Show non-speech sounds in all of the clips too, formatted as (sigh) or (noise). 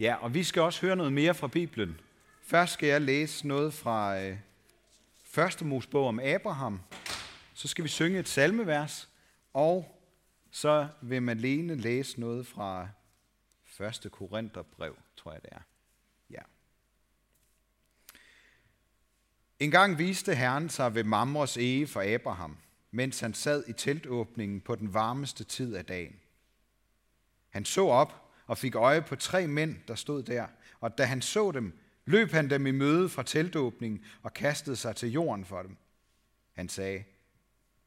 Ja, og vi skal også høre noget mere fra Bibelen. Først skal jeg læse noget fra øh, første Mosebog om Abraham. Så skal vi synge et salmevers, og så vil Malene læse noget fra første Korintherbrev, tror jeg det er. Ja. En gang viste Herren sig ved Mamres ege for Abraham, mens han sad i teltåbningen på den varmeste tid af dagen. Han så op og fik øje på tre mænd, der stod der, og da han så dem, løb han dem i møde fra teltåbningen og kastede sig til jorden for dem. Han sagde,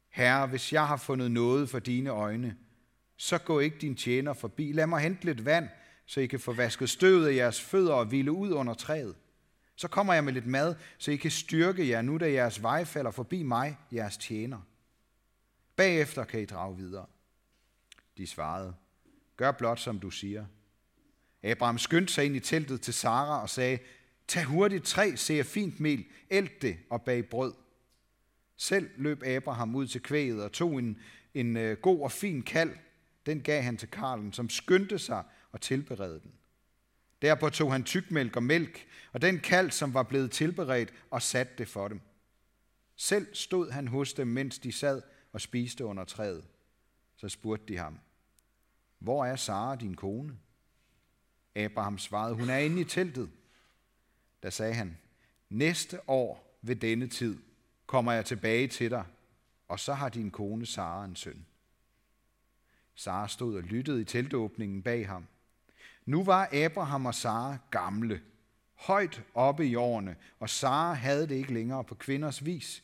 Herre, hvis jeg har fundet noget for dine øjne, så gå ikke din tjener forbi. Lad mig hente lidt vand, så I kan få vasket støvet af jeres fødder og hvile ud under træet. Så kommer jeg med lidt mad, så I kan styrke jer nu, da jeres vej falder forbi mig, jeres tjener. Bagefter kan I drage videre. De svarede, gør blot som du siger. Abraham skyndte sig ind i teltet til Sara og sagde, tag hurtigt tre ser fint mel, ælt det og bag brød. Selv løb Abraham ud til kvæget og tog en, en øh, god og fin kald. Den gav han til Karlen, som skyndte sig og tilberedte den. Derpå tog han tykmælk og mælk, og den kald, som var blevet tilberedt, og satte det for dem. Selv stod han hos dem, mens de sad og spiste under træet. Så spurgte de ham, hvor er Sara, din kone? Abraham svarede, hun er inde i teltet. Da sagde han, næste år ved denne tid kommer jeg tilbage til dig, og så har din kone Sara en søn. Sara stod og lyttede i teltåbningen bag ham. Nu var Abraham og Sara gamle, højt oppe i årene, og Sara havde det ikke længere på kvinders vis.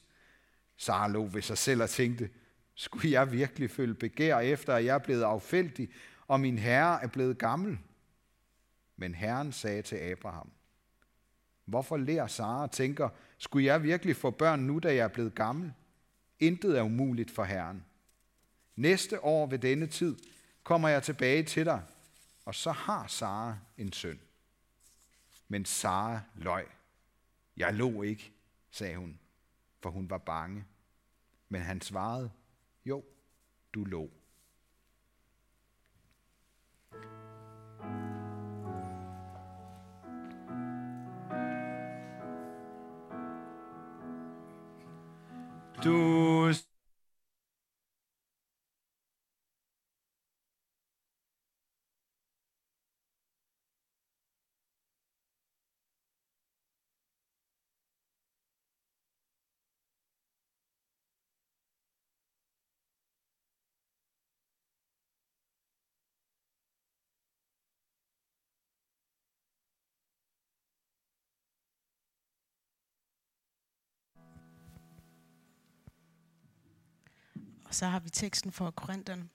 Sara lå ved sig selv og tænkte, skulle jeg virkelig føle begær efter, at jeg er blevet affældig, og min herre er blevet gammel? Men Herren sagde til Abraham, Hvorfor lærer Sara tænker, skulle jeg virkelig få børn nu, da jeg er blevet gammel? Intet er umuligt for Herren. Næste år ved denne tid kommer jeg tilbage til dig, og så har Sara en søn. Men Sara løj. Jeg lå ikke, sagde hun, for hun var bange. Men han svarede, jo, du lå. Du Og så har vi teksten for Korintherne.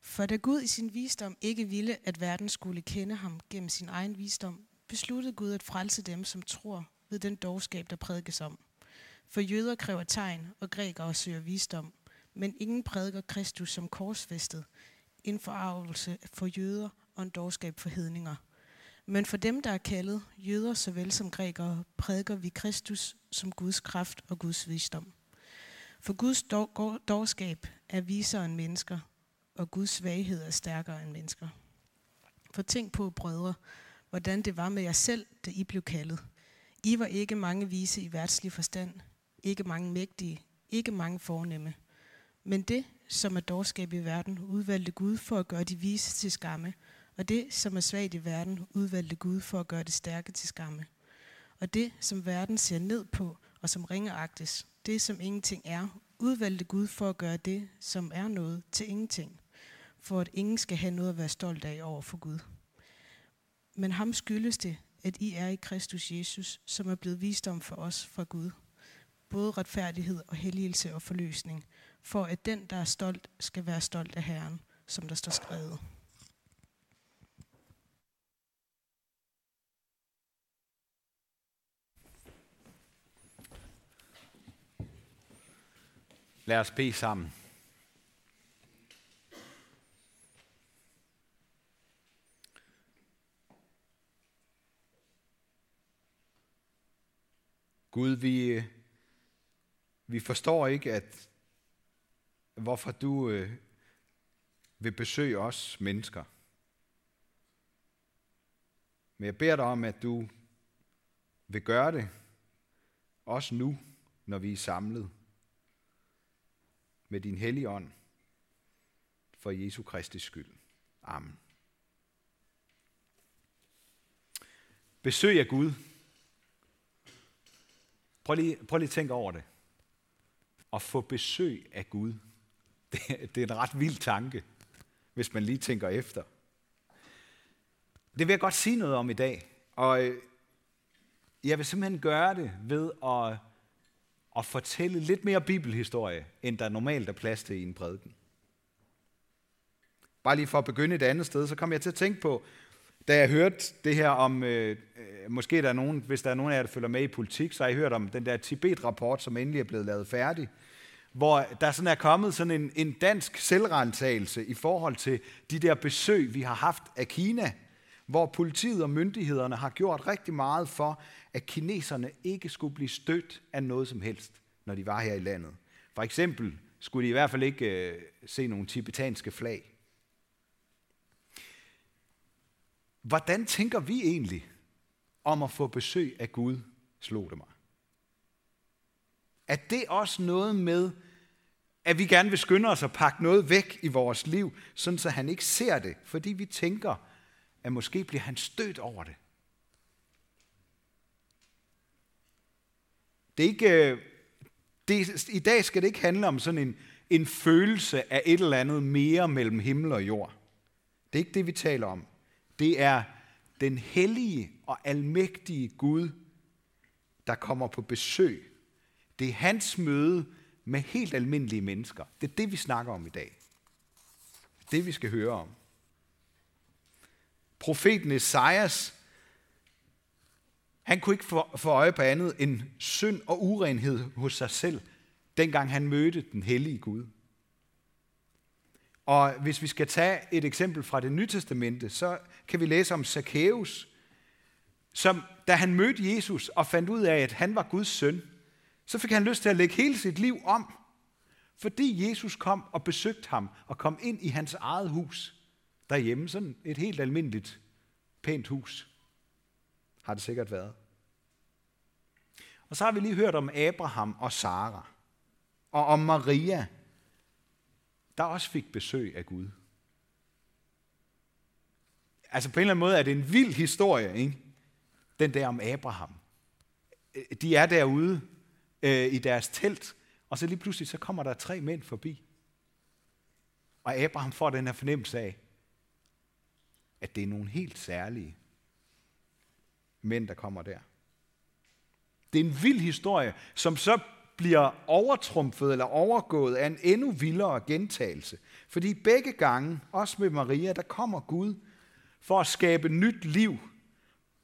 For da Gud i sin visdom ikke ville, at verden skulle kende ham gennem sin egen visdom, besluttede Gud at frelse dem, som tror ved den dogskab, der prædikes om. For jøder kræver tegn, og grækere søger visdom, men ingen prædiker Kristus som korsfæstet, en forarvelse for jøder og en dogskab for hedninger. Men for dem, der er kaldet, jøder såvel som grækere, prædiker vi Kristus som Guds kraft og Guds visdom. For Guds dårskab er visere end mennesker, og Guds svaghed er stærkere end mennesker. For tænk på, brødre, hvordan det var med jer selv, da I blev kaldet. I var ikke mange vise i værtslig forstand, ikke mange mægtige, ikke mange fornemme. Men det, som er dårskab i verden, udvalgte Gud for at gøre de vise til skamme, og det, som er svagt i verden, udvalgte Gud for at gøre det stærke til skamme. Og det, som verden ser ned på, og som ringeagtes, det, som ingenting er, udvalgte Gud for at gøre det, som er noget, til ingenting, for at ingen skal have noget at være stolt af over for Gud. Men ham skyldes det, at I er i Kristus Jesus, som er blevet vist om for os fra Gud. Både retfærdighed og helligelse og forløsning, for at den, der er stolt, skal være stolt af Herren, som der står skrevet. Lad os bede sammen. Gud, vi, øh, vi forstår ikke, at hvorfor du øh, vil besøge os mennesker. Men jeg beder dig om, at du vil gøre det, også nu, når vi er samlet med din hellige ånd, for Jesu Kristi skyld. Amen. Besøg af Gud. Prøv lige, prøv lige at tænke over det. At få besøg af Gud. (laughs) Det, det er en ret vild tanke, hvis man lige tænker efter. Det vil jeg godt sige noget om i dag. Og øh, jeg vil simpelthen gøre det ved at, at fortælle lidt mere bibelhistorie, end der normalt er plads til i en prædiken. Bare lige for at begynde et andet sted, så kom jeg til at tænke på, da jeg hørte det her om, øh, øh, måske der er nogen, hvis der er nogen af jer, der følger med i politik, så har I hørt om den der Tibet-rapport, som endelig er blevet lavet færdig, hvor der sådan er kommet sådan en, en dansk selvrentagelse i forhold til de der besøg, vi har haft af Kina, hvor politiet og myndighederne har gjort rigtig meget for, at kineserne ikke skulle blive stødt af noget som helst, når de var her i landet. For eksempel skulle de i hvert fald ikke øh, se nogle tibetanske flag. Hvordan tænker vi egentlig om at få besøg af Gud, slog det mig. Er det også noget med, at vi gerne vil skynde os at pakke noget væk i vores liv, sådan så han ikke ser det, fordi vi tænker, at måske bliver han stødt over det. Det er ikke, øh, det, I dag skal det ikke handle om sådan en, en følelse af et eller andet mere mellem himmel og jord. Det er ikke det, vi taler om. Det er den hellige og almægtige Gud, der kommer på besøg. Det er hans møde med helt almindelige mennesker. Det er det, vi snakker om i dag. Det, vi skal høre om. Profeten Esajas, han kunne ikke få øje på andet end synd og urenhed hos sig selv, dengang han mødte den hellige Gud. Og hvis vi skal tage et eksempel fra det nye testamente, så kan vi læse om Zacchaeus, som da han mødte Jesus og fandt ud af, at han var Guds søn, så fik han lyst til at lægge hele sit liv om, fordi Jesus kom og besøgte ham og kom ind i hans eget hus derhjemme. Sådan et helt almindeligt, pænt hus har det sikkert været. Og så har vi lige hørt om Abraham og Sara, og om Maria, der også fik besøg af Gud. Altså på en eller anden måde er det en vild historie, ikke? den der om Abraham. De er derude øh, i deres telt, og så lige pludselig så kommer der tre mænd forbi. Og Abraham får den her fornemmelse af, at det er nogle helt særlige mænd, der kommer der. Det er en vild historie, som så bliver overtrumfet eller overgået af en endnu vildere gentagelse. Fordi begge gange, også med Maria, der kommer Gud for at skabe nyt liv,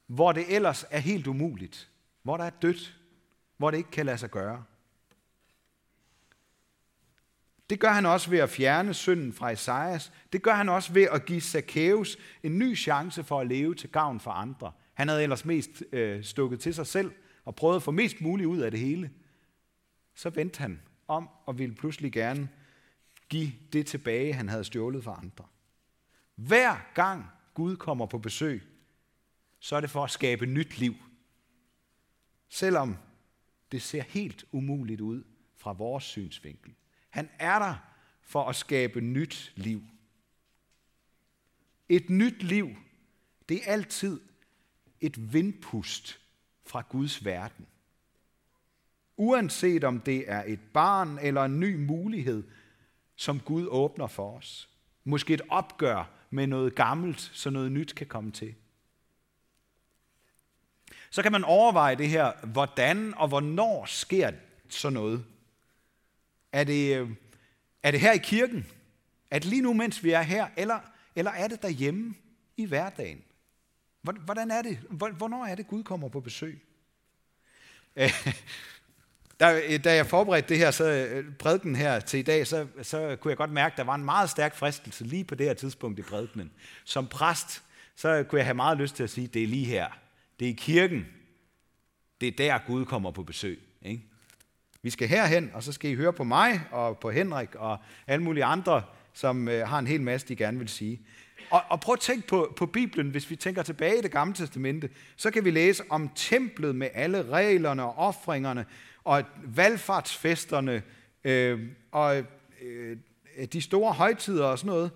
hvor det ellers er helt umuligt. Hvor der er dødt. Hvor det ikke kan lade sig gøre. Det gør han også ved at fjerne synden fra Esajas. Det gør han også ved at give Zacchaeus en ny chance for at leve til gavn for andre. Han havde ellers mest øh, stukket til sig selv og prøvet at få mest muligt ud af det hele så vendte han om og ville pludselig gerne give det tilbage, han havde stjålet fra andre. Hver gang Gud kommer på besøg, så er det for at skabe nyt liv. Selvom det ser helt umuligt ud fra vores synsvinkel. Han er der for at skabe nyt liv. Et nyt liv, det er altid et vindpust fra Guds verden. Uanset om det er et barn eller en ny mulighed, som Gud åbner for os. Måske et opgør med noget gammelt, så noget nyt kan komme til. Så kan man overveje det her, hvordan og hvornår sker sådan noget? Er det, øh, er det her i kirken? Er det lige nu, mens vi er her? Eller, eller er det derhjemme i hverdagen? Hvordan er det? Hvornår er det, Gud kommer på besøg? (laughs) Da, da jeg forberedte det her, så øh, prædiken her til i dag, så, så kunne jeg godt mærke, at der var en meget stærk fristelse lige på det her tidspunkt i prædikenen. Som præst, så kunne jeg have meget lyst til at sige, at det er lige her. Det er i kirken. Det er der, Gud kommer på besøg. Ikke? Vi skal herhen, og så skal I høre på mig og på Henrik og alle mulige andre, som øh, har en hel masse, de gerne vil sige. Og, og prøv at tænke på, på Bibelen, hvis vi tænker tilbage i det gamle testamente, så kan vi læse om templet med alle reglerne og offringerne, og valgfartsfesterne, øh, og øh, de store højtider og sådan noget.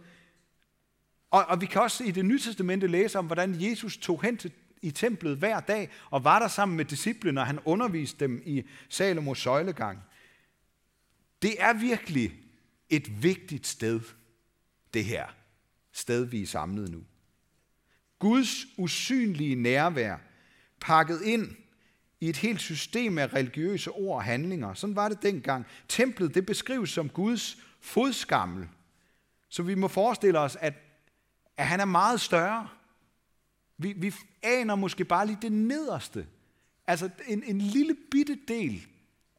Og, og vi kan også i det nye testamente læse om, hvordan Jesus tog hen til, i templet hver dag, og var der sammen med disciplene, og han underviste dem i Salomos søjlegang. Det er virkelig et vigtigt sted, det her sted, vi er samlet nu. Guds usynlige nærvær, pakket ind i et helt system af religiøse ord og handlinger. Sådan var det dengang. Templet det beskrives som Guds fodskammel. Så vi må forestille os, at, at han er meget større. Vi, vi aner måske bare lige det nederste. Altså en, en lille bitte del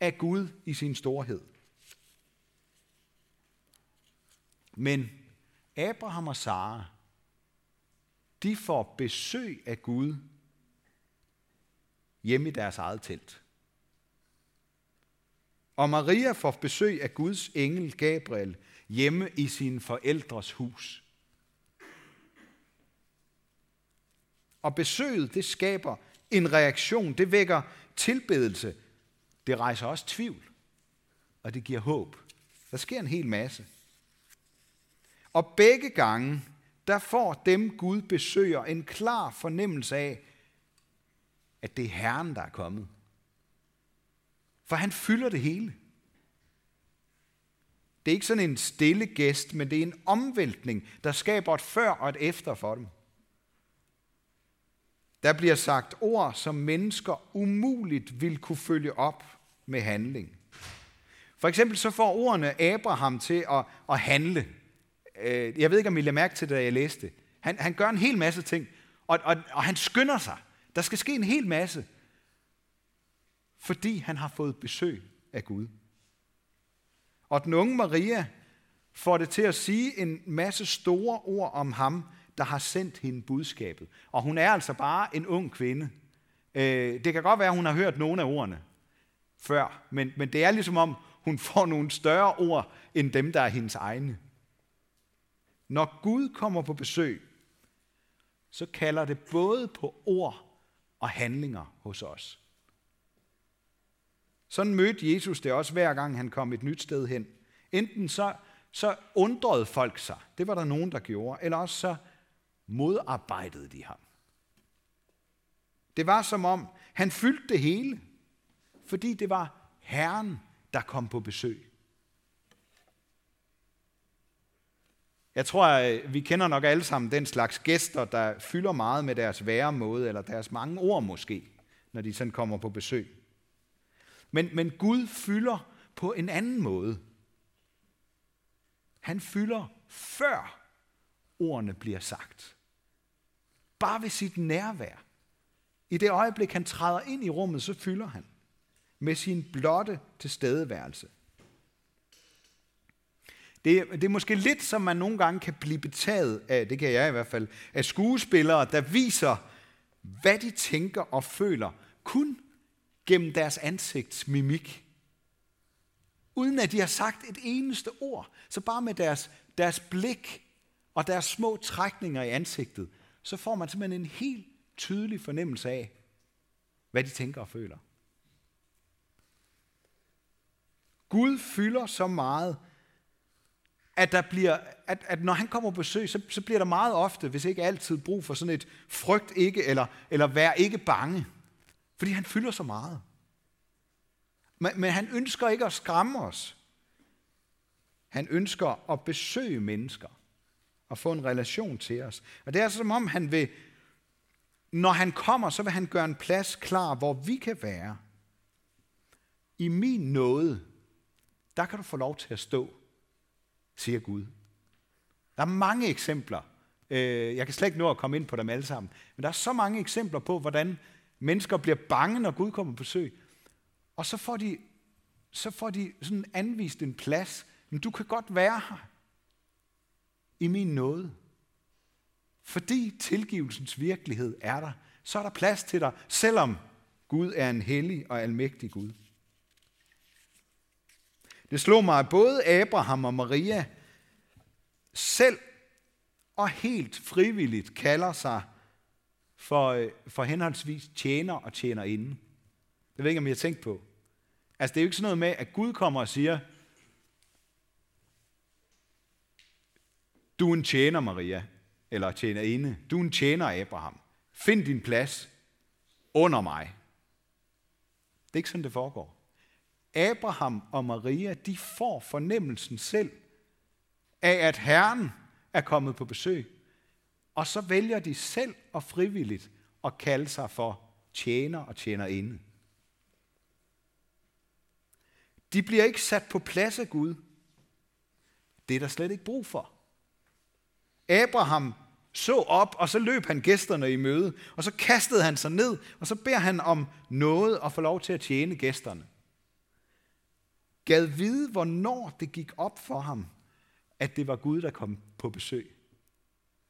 af Gud i sin storhed. Men Abraham og Sara, de får besøg af Gud hjemme i deres eget telt. Og Maria får besøg af Guds engel Gabriel hjemme i sin forældres hus. Og besøget, det skaber en reaktion, det vækker tilbedelse, det rejser også tvivl, og det giver håb. Der sker en hel masse. Og begge gange, der får dem Gud besøger en klar fornemmelse af, at det er Herren, der er kommet. For han fylder det hele. Det er ikke sådan en stille gæst, men det er en omvæltning, der skaber et før og et efter for dem. Der bliver sagt ord, som mennesker umuligt vil kunne følge op med handling. For eksempel så får ordene Abraham til at, at handle. Øh, jeg ved ikke, om I lader mærke til det, da jeg læste det. Han, han gør en hel masse ting, og, og, og han skynder sig. Der skal ske en hel masse, fordi han har fået besøg af Gud. Og den unge Maria får det til at sige en masse store ord om ham, der har sendt hende budskabet. Og hun er altså bare en ung kvinde. Øh, det kan godt være, at hun har hørt nogle af ordene før, men, men det er ligesom om, hun får nogle større ord, end dem, der er hendes egne. Når Gud kommer på besøg, så kalder det både på ord og handlinger hos os. Sådan mødte Jesus det også hver gang han kom et nyt sted hen. Enten så, så undrede folk sig, det var der nogen, der gjorde, eller også så modarbejdede de ham. Det var som om, han fyldte det hele, fordi det var Herren, der kom på besøg. Jeg tror, vi kender nok alle sammen den slags gæster, der fylder meget med deres væremåde, eller deres mange ord måske, når de sådan kommer på besøg. Men, men Gud fylder på en anden måde. Han fylder før ordene bliver sagt. Bare ved sit nærvær. I det øjeblik, han træder ind i rummet, så fylder han med sin blotte tilstedeværelse. Det, det er måske lidt, som man nogle gange kan blive betaget af, det kan jeg i hvert fald, af skuespillere, der viser, hvad de tænker og føler, kun gennem deres ansigtsmimik. Uden at de har sagt et eneste ord, så bare med deres, deres blik og deres små trækninger i ansigtet, så får man simpelthen en helt tydelig fornemmelse af, hvad de tænker og føler. Gud fylder så meget, at, der bliver, at, at når han kommer på besøg, så, så bliver der meget ofte, hvis ikke altid, brug for sådan et frygt ikke, eller, eller vær ikke bange. Fordi han fylder så meget. Men, men han ønsker ikke at skræmme os. Han ønsker at besøge mennesker og få en relation til os. Og det er som om han vil, når han kommer, så vil han gøre en plads klar, hvor vi kan være. I min nåde, der kan du få lov til at stå siger Gud. Der er mange eksempler. Øh, jeg kan slet ikke nå at komme ind på dem alle sammen. Men der er så mange eksempler på, hvordan mennesker bliver bange, når Gud kommer på besøg. Og så får de, så får de sådan anvist en plads. Men du kan godt være her i min nåde. Fordi tilgivelsens virkelighed er der, så er der plads til dig, selvom Gud er en hellig og almægtig Gud. Det slog mig, at både Abraham og Maria selv og helt frivilligt kalder sig for, øh, for henholdsvis tjener og tjener inde. Det ved jeg ikke, om I har tænkt på. Altså, det er jo ikke sådan noget med, at Gud kommer og siger, du er en tjener, Maria, eller tjener inde. Du er en tjener, Abraham. Find din plads under mig. Det er ikke sådan, det foregår. Abraham og Maria, de får fornemmelsen selv af, at Herren er kommet på besøg. Og så vælger de selv og frivilligt at kalde sig for tjener og tjener inde. De bliver ikke sat på plads af Gud. Det er der slet ikke brug for. Abraham så op, og så løb han gæsterne i møde, og så kastede han sig ned, og så beder han om noget og få lov til at tjene gæsterne. Gad vide, hvornår det gik op for ham, at det var Gud, der kom på besøg.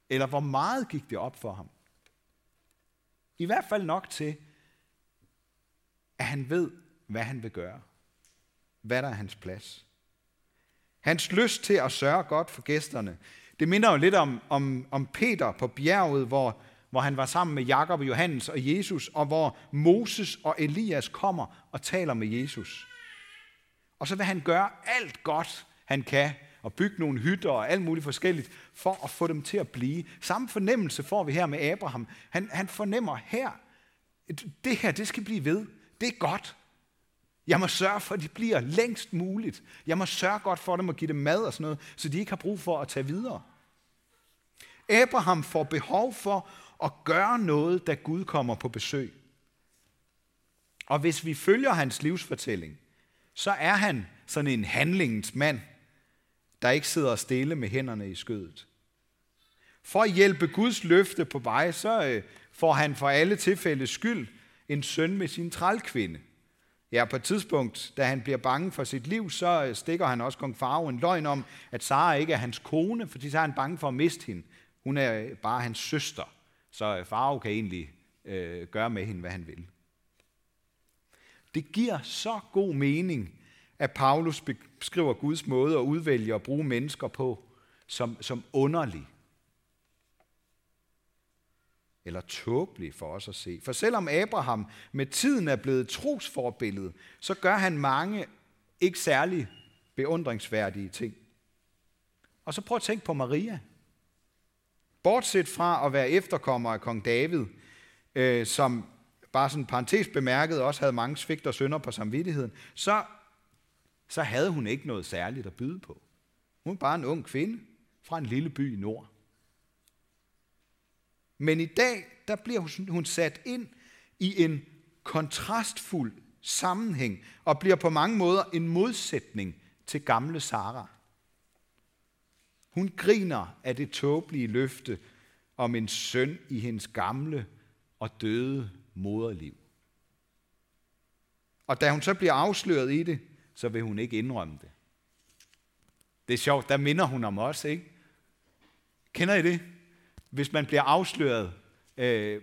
Eller hvor meget gik det op for ham? I hvert fald nok til, at han ved, hvad han vil gøre. Hvad der er hans plads. Hans lyst til at sørge godt for gæsterne, det minder jo lidt om, om, om Peter på bjerget, hvor, hvor han var sammen med Jakob og Johannes og Jesus, og hvor Moses og Elias kommer og taler med Jesus. Og så vil han gøre alt godt, han kan, og bygge nogle hytter og alt muligt forskelligt, for at få dem til at blive. Samme fornemmelse får vi her med Abraham. Han, han fornemmer her, det her, det skal blive ved. Det er godt. Jeg må sørge for, at de bliver længst muligt. Jeg må sørge godt for dem og give dem mad og sådan noget, så de ikke har brug for at tage videre. Abraham får behov for at gøre noget, da Gud kommer på besøg. Og hvis vi følger hans livsfortælling, så er han sådan en handlingens mand, der ikke sidder stille med hænderne i skødet. For at hjælpe Guds løfte på vej, så øh, får han for alle tilfælde skyld en søn med sin trælkvinde. Ja, på et tidspunkt, da han bliver bange for sit liv, så øh, stikker han også kong Farao en løgn om, at Sara ikke er hans kone, fordi så er han bange for at miste hende. Hun er øh, bare hans søster, så øh, Farao kan egentlig øh, gøre med hende, hvad han vil. Det giver så god mening, at Paulus beskriver Guds måde at udvælge og bruge mennesker på som, som underlig. Eller tåbelig for os at se. For selvom Abraham med tiden er blevet trosforbillede, så gør han mange ikke særlig beundringsværdige ting. Og så prøv at tænke på Maria. Bortset fra at være efterkommer af kong David, øh, som bare sådan parentes bemærket også havde mange svigt og synder på samvittigheden, så, så havde hun ikke noget særligt at byde på. Hun var bare en ung kvinde fra en lille by i nord. Men i dag, der bliver hun sat ind i en kontrastfuld sammenhæng og bliver på mange måder en modsætning til gamle Sara. Hun griner af det tåbelige løfte om en søn i hendes gamle og døde moderliv. Og da hun så bliver afsløret i det, så vil hun ikke indrømme det. Det er sjovt, der minder hun om os, ikke? Kender I det? Hvis man bliver afsløret, øh,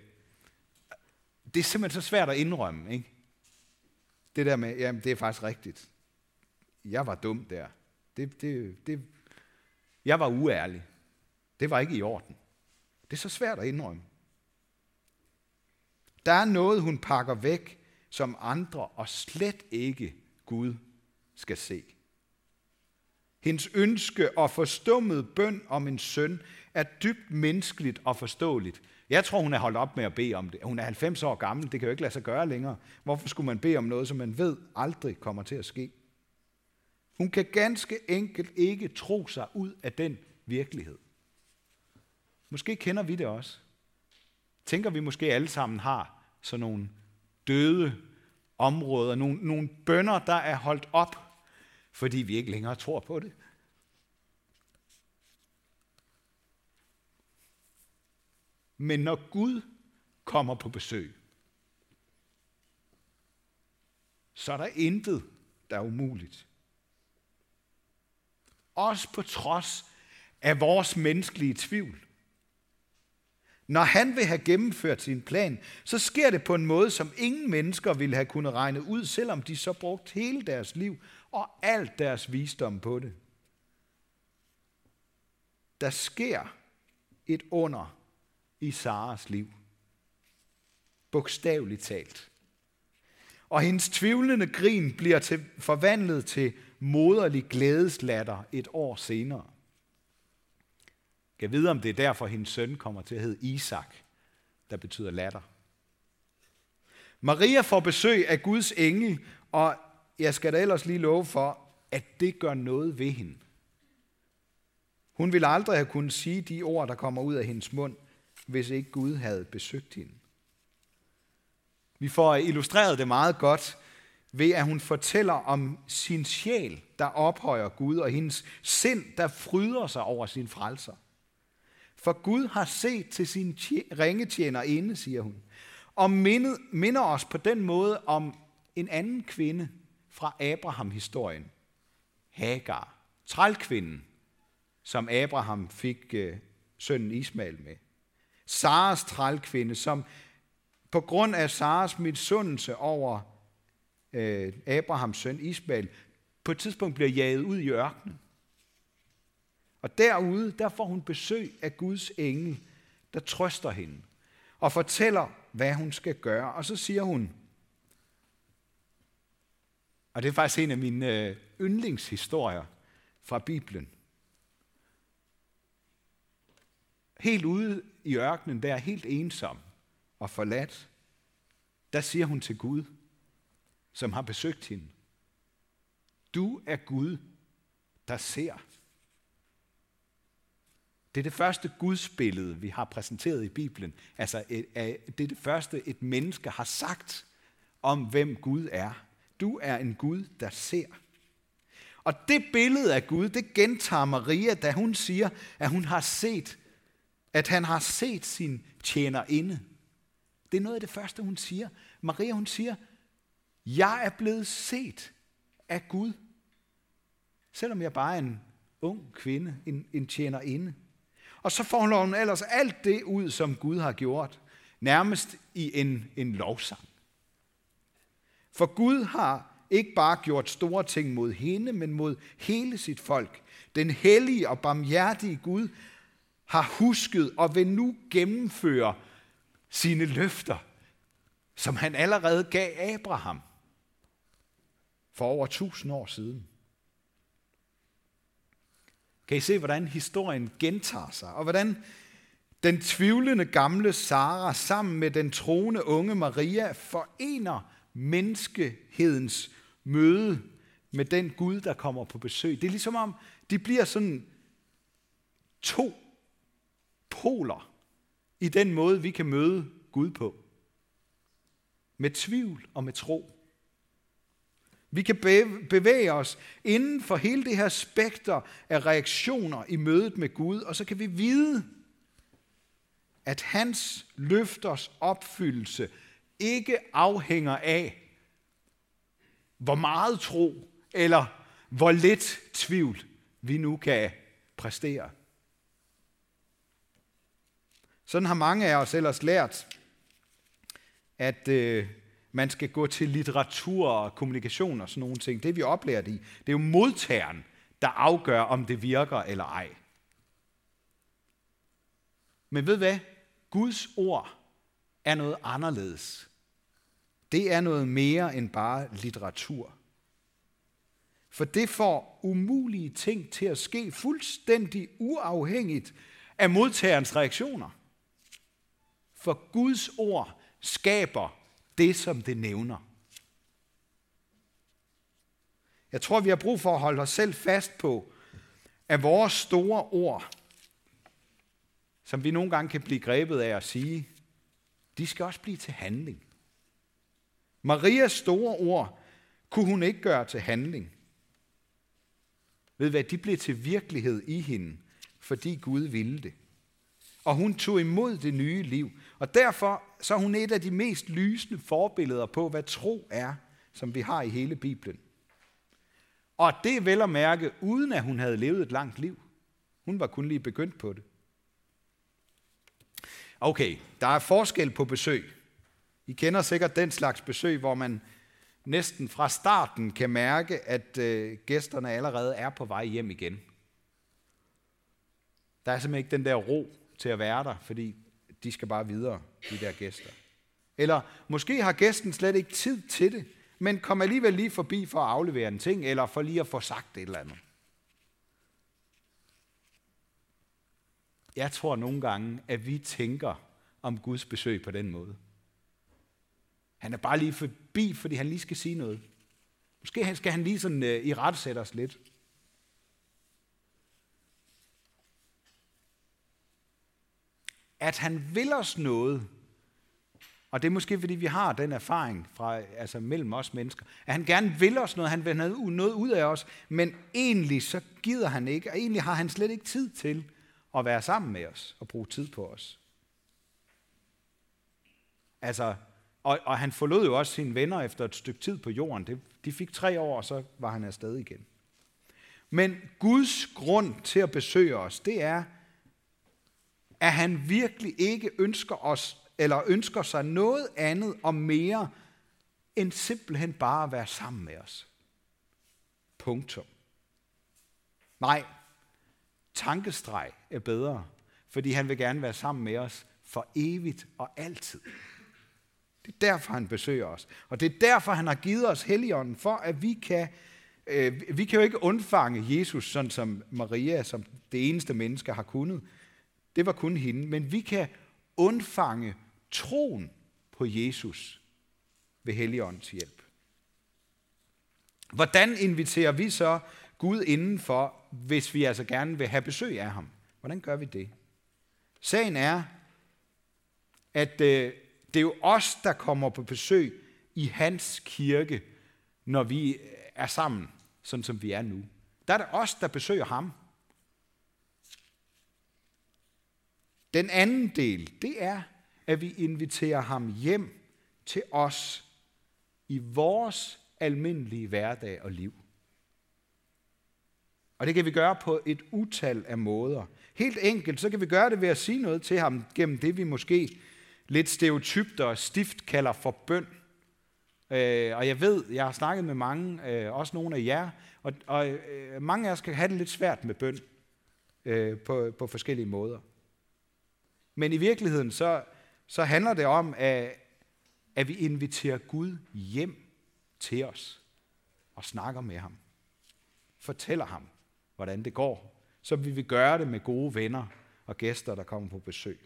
det er simpelthen så svært at indrømme, ikke? Det der med, jamen det er faktisk rigtigt. Jeg var dum der. Det, det, det, jeg var uærlig. Det var ikke i orden. Det er så svært at indrømme. Der er noget, hun pakker væk, som andre og slet ikke Gud skal se. Hendes ønske og forstummet bøn om en søn er dybt menneskeligt og forståeligt. Jeg tror, hun er holdt op med at bede om det. Hun er 90 år gammel, det kan jo ikke lade sig gøre længere. Hvorfor skulle man bede om noget, som man ved aldrig kommer til at ske? Hun kan ganske enkelt ikke tro sig ud af den virkelighed. Måske kender vi det også. Tænker vi måske alle sammen har sådan nogle døde områder, nogle, nogle bønder, der er holdt op, fordi vi ikke længere tror på det. Men når Gud kommer på besøg, så er der intet, der er umuligt. Også på trods af vores menneskelige tvivl. Når han vil have gennemført sin plan, så sker det på en måde, som ingen mennesker ville have kunnet regne ud, selvom de så brugt hele deres liv og alt deres visdom på det. Der sker et under i Saras liv. Bogstaveligt talt. Og hendes tvivlende grin bliver til, forvandlet til moderlig glædeslatter et år senere. Jeg ved, om det er derfor, hendes søn kommer til at hedde Isak, der betyder latter. Maria får besøg af Guds engel, og jeg skal da ellers lige love for, at det gør noget ved hende. Hun ville aldrig have kunnet sige de ord, der kommer ud af hendes mund, hvis ikke Gud havde besøgt hende. Vi får illustreret det meget godt ved, at hun fortæller om sin sjæl, der ophøjer Gud, og hendes sind, der fryder sig over sin frelser. For Gud har set til sin ringetjener inde, siger hun, og minder os på den måde om en anden kvinde fra Abraham-historien. Hagar, trælkvinden, som Abraham fik øh, sønnen Ismael med. Saras trælkvinde, som på grund af Saras misundelse over øh, Abrahams søn Ismael, på et tidspunkt bliver jaget ud i ørkenen. Og derude, der får hun besøg af Guds engel, der trøster hende og fortæller, hvad hun skal gøre. Og så siger hun, og det er faktisk en af mine øh, yndlingshistorier fra Bibelen. Helt ude i ørkenen, der er helt ensom og forladt, der siger hun til Gud, som har besøgt hende, du er Gud, der ser. Det er det første gudsbillede, vi har præsenteret i Bibelen. Altså, det er det første, et menneske har sagt om, hvem Gud er. Du er en Gud, der ser. Og det billede af Gud, det gentager Maria, da hun siger, at hun har set, at han har set sin tjenerinde. Det er noget af det første, hun siger. Maria, hun siger, jeg er blevet set af Gud. Selvom jeg bare er en ung kvinde, en, en tjenerinde. Og så får hun ellers alt det ud, som Gud har gjort, nærmest i en, en lovsang. For Gud har ikke bare gjort store ting mod hende, men mod hele sit folk. Den hellige og barmhjertige Gud har husket og vil nu gennemføre sine løfter, som han allerede gav Abraham for over tusind år siden. Kan I se, hvordan historien gentager sig, og hvordan den tvivlende gamle Sara sammen med den troende unge Maria forener menneskehedens møde med den Gud, der kommer på besøg. Det er ligesom om, de bliver sådan to poler i den måde, vi kan møde Gud på. Med tvivl og med tro. Vi kan bevæge os inden for hele det her spekter af reaktioner i mødet med Gud, og så kan vi vide, at hans løfters opfyldelse ikke afhænger af, hvor meget tro eller hvor lidt tvivl vi nu kan præstere. Sådan har mange af os ellers lært, at øh, man skal gå til litteratur og kommunikation og sådan nogle ting. Det vi oplever det i, det er jo modtageren, der afgør, om det virker eller ej. Men ved hvad? Guds ord er noget anderledes. Det er noget mere end bare litteratur. For det får umulige ting til at ske fuldstændig uafhængigt af modtagerens reaktioner. For Guds ord skaber det, som det nævner. Jeg tror, vi har brug for at holde os selv fast på, at vores store ord, som vi nogle gange kan blive grebet af at sige, de skal også blive til handling. Marias store ord kunne hun ikke gøre til handling. Ved hvad, de blev til virkelighed i hende, fordi Gud ville det. Og hun tog imod det nye liv. Og derfor så er hun et af de mest lysende forbilleder på, hvad tro er, som vi har i hele Bibelen. Og det er vel at mærke, uden at hun havde levet et langt liv. Hun var kun lige begyndt på det. Okay, der er forskel på besøg. I kender sikkert den slags besøg, hvor man næsten fra starten kan mærke, at øh, gæsterne allerede er på vej hjem igen. Der er simpelthen ikke den der ro til at være der, fordi de skal bare videre, de der gæster. Eller måske har gæsten slet ikke tid til det, men kom alligevel lige forbi for at aflevere en ting, eller for lige at få sagt et eller andet. Jeg tror nogle gange, at vi tænker om Guds besøg på den måde. Han er bare lige forbi, fordi han lige skal sige noget. Måske skal han lige sådan øh, i ret sætte os lidt. At han vil os noget, og det er måske, fordi vi har den erfaring fra, altså mellem os mennesker, at han gerne vil os noget, han vil have noget ud af os, men egentlig så gider han ikke, og egentlig har han slet ikke tid til at være sammen med os og bruge tid på os. Altså, og, og han forlod jo også sine venner efter et stykke tid på jorden. Det, de fik tre år, og så var han afsted igen. Men Guds grund til at besøge os, det er, at han virkelig ikke ønsker os, eller ønsker sig noget andet og mere, end simpelthen bare at være sammen med os. Punktum. Nej, tankestreg er bedre, fordi han vil gerne være sammen med os for evigt og altid. Det er derfor, han besøger os. Og det er derfor, han har givet os Helligånden, for at vi kan, øh, vi kan jo ikke undfange Jesus, sådan som Maria, som det eneste menneske har kunnet. Det var kun hende. Men vi kan undfange troen på Jesus ved Helligåndens hjælp. Hvordan inviterer vi så Gud indenfor, hvis vi altså gerne vil have besøg af ham? Hvordan gør vi det? Sagen er, at øh, det er jo os, der kommer på besøg i hans kirke, når vi er sammen, sådan som vi er nu. Der er det os, der besøger ham. Den anden del, det er, at vi inviterer ham hjem til os i vores almindelige hverdag og liv. Og det kan vi gøre på et utal af måder. Helt enkelt, så kan vi gøre det ved at sige noget til ham gennem det, vi måske lidt stereotypt og stift kalder for bøn. Øh, og jeg ved, jeg har snakket med mange, øh, også nogle af jer, og, og øh, mange af os kan have det lidt svært med bøn øh, på, på forskellige måder. Men i virkeligheden, så, så handler det om, at, at vi inviterer Gud hjem til os og snakker med ham. Fortæller ham, hvordan det går, så vi vil gøre det med gode venner og gæster, der kommer på besøg.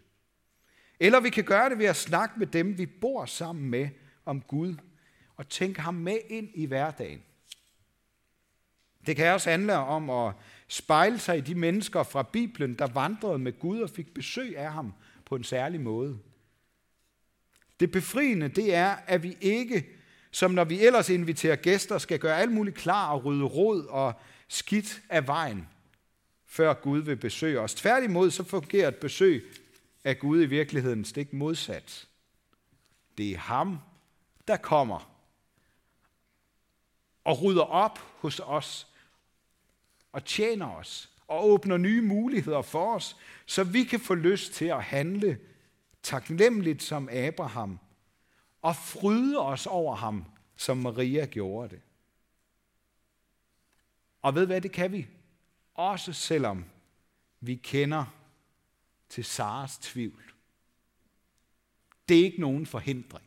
Eller vi kan gøre det ved at snakke med dem, vi bor sammen med om Gud, og tænke ham med ind i hverdagen. Det kan også handle om at spejle sig i de mennesker fra Bibelen, der vandrede med Gud og fik besøg af ham på en særlig måde. Det befriende, det er, at vi ikke, som når vi ellers inviterer gæster, skal gøre alt muligt klar og rydde rod og skidt af vejen, før Gud vil besøge os. Tværtimod så fungerer et besøg af Gud i virkeligheden stik modsat. Det er ham, der kommer og rydder op hos os og tjener os og åbner nye muligheder for os, så vi kan få lyst til at handle taknemmeligt som Abraham og fryde os over ham, som Maria gjorde det. Og ved hvad, det kan vi. Også selvom vi kender til Saras tvivl. Det er ikke nogen forhindring.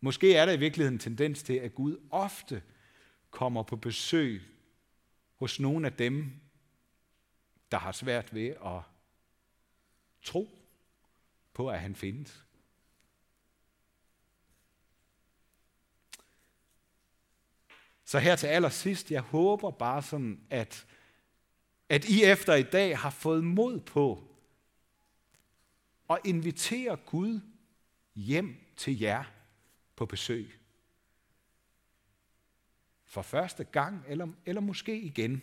Måske er der i virkeligheden en tendens til, at Gud ofte kommer på besøg hos nogle af dem, der har svært ved at tro på, at han findes. Så her til allersidst, jeg håber bare sådan, at at I efter i dag har fået mod på at invitere Gud hjem til jer på besøg. For første gang, eller, eller måske igen,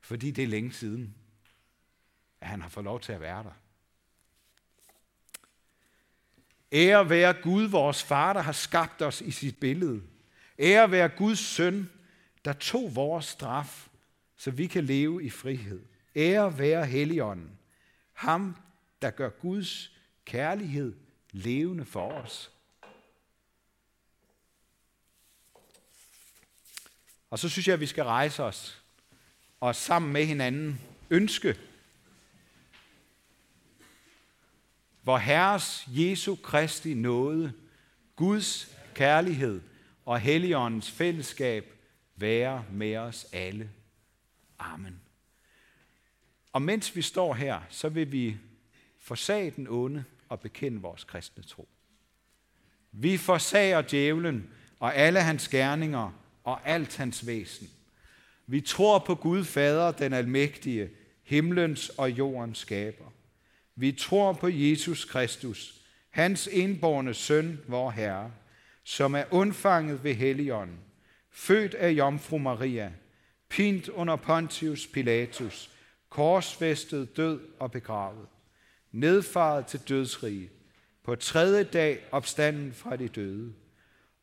fordi det er længe siden, at han har fået lov til at være der. Ære være Gud, vores far, der har skabt os i sit billede. Ære være Guds søn, der tog vores straf så vi kan leve i frihed. Ære være Helligånden, ham, der gør Guds kærlighed levende for os. Og så synes jeg, at vi skal rejse os og sammen med hinanden ønske hvor Herres Jesu Kristi nåde, Guds kærlighed og Helligåndens fællesskab være med os alle. Amen. Og mens vi står her, så vil vi forsage den onde og bekende vores kristne tro. Vi forsager djævlen og alle hans gerninger og alt hans væsen. Vi tror på Gud Fader, den almægtige, himlens og jordens skaber. Vi tror på Jesus Kristus, hans indborne søn, vor Herre, som er undfanget ved Helligånden, født af Jomfru Maria, pint under Pontius Pilatus, korsfæstet, død og begravet, nedfaret til dødsrige, på tredje dag opstanden fra de døde,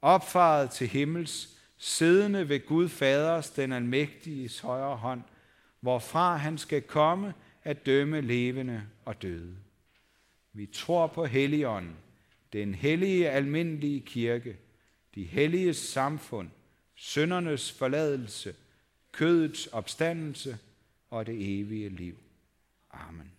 opfaret til himmels, siddende ved Gud Faders, den almægtige højre hånd, hvorfra han skal komme at dømme levende og døde. Vi tror på Helligånden, den hellige almindelige kirke, de hellige samfund, søndernes forladelse, kødets opstandelse og det evige liv. Amen.